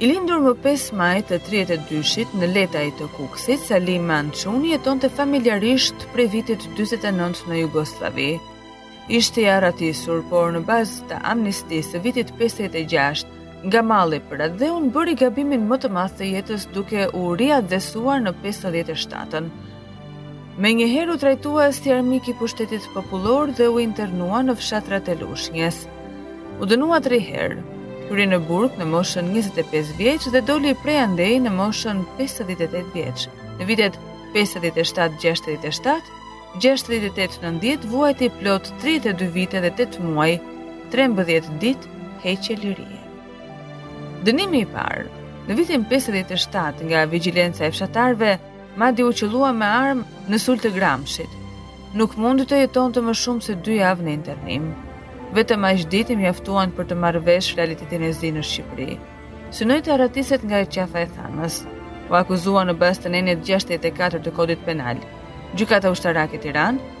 I lindur më 5 maj të 32-shit në Letaj të Kukësit, Salim Mançuni jetonte familjarisht prej vitit 29 në Jugosllavi. Ishte i arratisur, por në bazë të amnistisë të vitit 56, nga malli për atdheun bëri gabimin më të madh të jetës duke u riatdhesuar në 57-ën. Menjëherë u trajtua si armik i pushtetit popullor dhe u internua në fshatrat e Lushnjes. U dënua tri herë. Hyri në burg në moshën 25 vjeç dhe doli prej andej në moshën 58 vjeç. Në vitet 57-67, 68-90 vuajti plot 32 vite dhe 8 muaj, 13 ditë, heqje lirie. Dënimi i parë, në vitin 57 nga vigjilenca e fshatarëve, Madje u qëllua me armë në Sult të Gramshit. Nuk mundi të jetonte më shumë se dy javë në internim. Vetëm aq ditë i mjaftuan për të marrë vesh realitetin e zi në Shqipëri. Synoi të arratiset nga Qafa e Thanës. U akuzua në bazë të nenit 64 të kodit penal. Gjykata Ushtarake Tiranë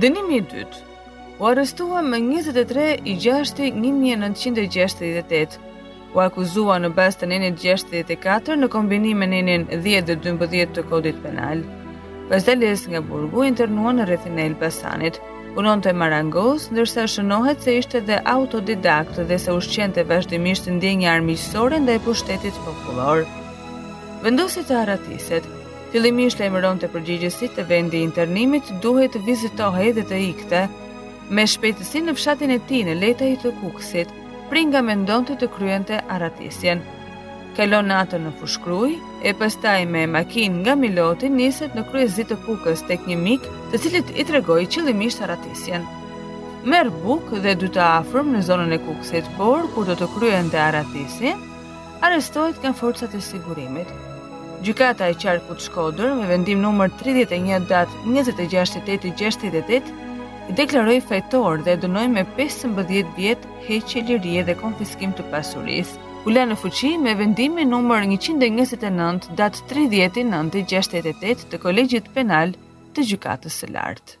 Dënimi i dytë. U arrestua më 23 i gjashti 1968. U akuzua në bazë të nenit 64 në kombinim me nenin 10 dhe 12 të kodit penal. Pas daljes nga burgu, internuan në rrethin e Elbasanit. Punonte marangoz, ndërsa shënohet se ishte dhe autodidakt dhe se ushqente vazhdimisht ndjenja armiqësore ndaj pushtetit popullor. Vendosi të arratiset. Fillimisht lajmëronte përgjegjësit te vendi i internimit duhej të vizitohej dhe të ikte me shpejtësi në fshatin e tij në Letaj të Kukësit. prej nga mendonte të kryente arratisjen. Kalon natën në Fushë-Krujë, e pastaj me makinë nga Miloti niset në Kryezi të Pukës tek një mik, të cilit i tregoi qëllimisht arratisjen. Merr bukë dhe dy të afërm në zonën e Kukësit, por kur do të kryente arratisjen, arrestohet nga forcat e sigurimit. Gjykata e Qarkut Shkodër me vendim numër 31 datë 26 i teti 68 deklaroi fajtor dhe e dënoi me 15 vjet heqje lirie dhe konfiskim të pasurisë. U la në fuqi me vendimin numër 129 datë 30 i nënti 68 të kolegjit penal të gjykatës së lartë.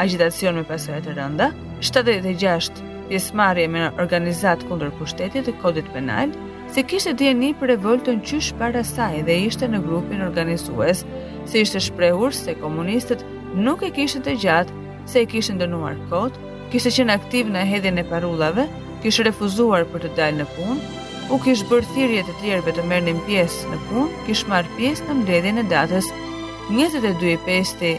agjitacion me pasoja të rënda, 76 pjesëmarrje në organizatë kundër pushtetit të kodit penal, se kishte dijeni për revoltën qysh para saj dhe ishte në grupin organizues, se ishte shprehur se komunistët nuk e kishin të gjatë, se e kishin dënuar kot, kishte qenë aktiv në hedhjen e parullave, kishte refuzuar për të dalë në punë, u kish bërë thirrje të tjerëve të merrnin pjesë në punë, kish marrë pjesë në mbledhjen e datës 22 i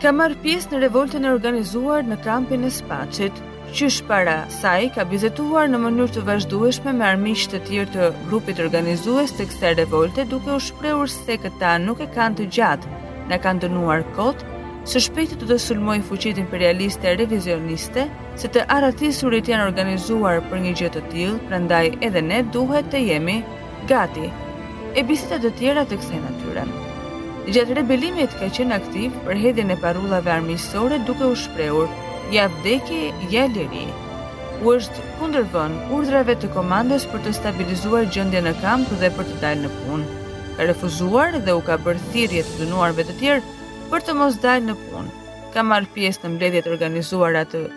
Ka marrë pjesë në revoltën e organizuar në kampin e Spaçit. Qysh para saj ka biseduar në mënyrë të vazhdueshme me armiq të tjerë të grupit organizues të kësaj revolte duke u shprehur se këta nuk e kanë të gjatë, na kanë dënuar kot, së shpejti do të sulmojnë fuqitë imperialiste e revizioniste, se të arratisurit janë organizuar për një gjë të tillë, prandaj edhe ne duhet të jemi gati e biseda të tjera të kësaj natyre. Gjatë rebelimit ka qenë aktiv për hedhjen e parullave armiqësore duke u shprehur ja vdekje, ja liri. U është kundërvënë urdhrave të komandës për të stabilizuar gjendjen në kamp dhe për të dalë në punë. Ka refuzuar dhe u ka bërë thirrje të dënuarve të tjerë për të mos dalë në punë. Ka marrë pjesë në mbledhjet e organizuara të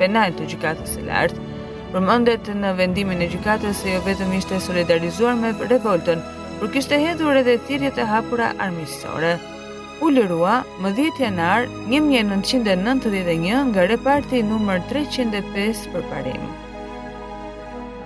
Penal të Gjykatës së Lartë. Përmendet në vendimin e gjykatës se jo vetëm ishte solidarizuar me revoltën, por kishte hedhur edhe thirrje të hapura armiqësore. U lirua më 10 janar 1991 nga reparti numër 305 Përparim.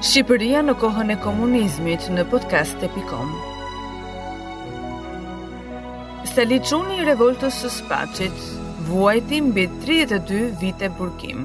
Shqipëria në kohën e komunizmit në podcast.com. Sali Çuni i revoltës së Spaçit, vuajti mbi 32 vite burgim.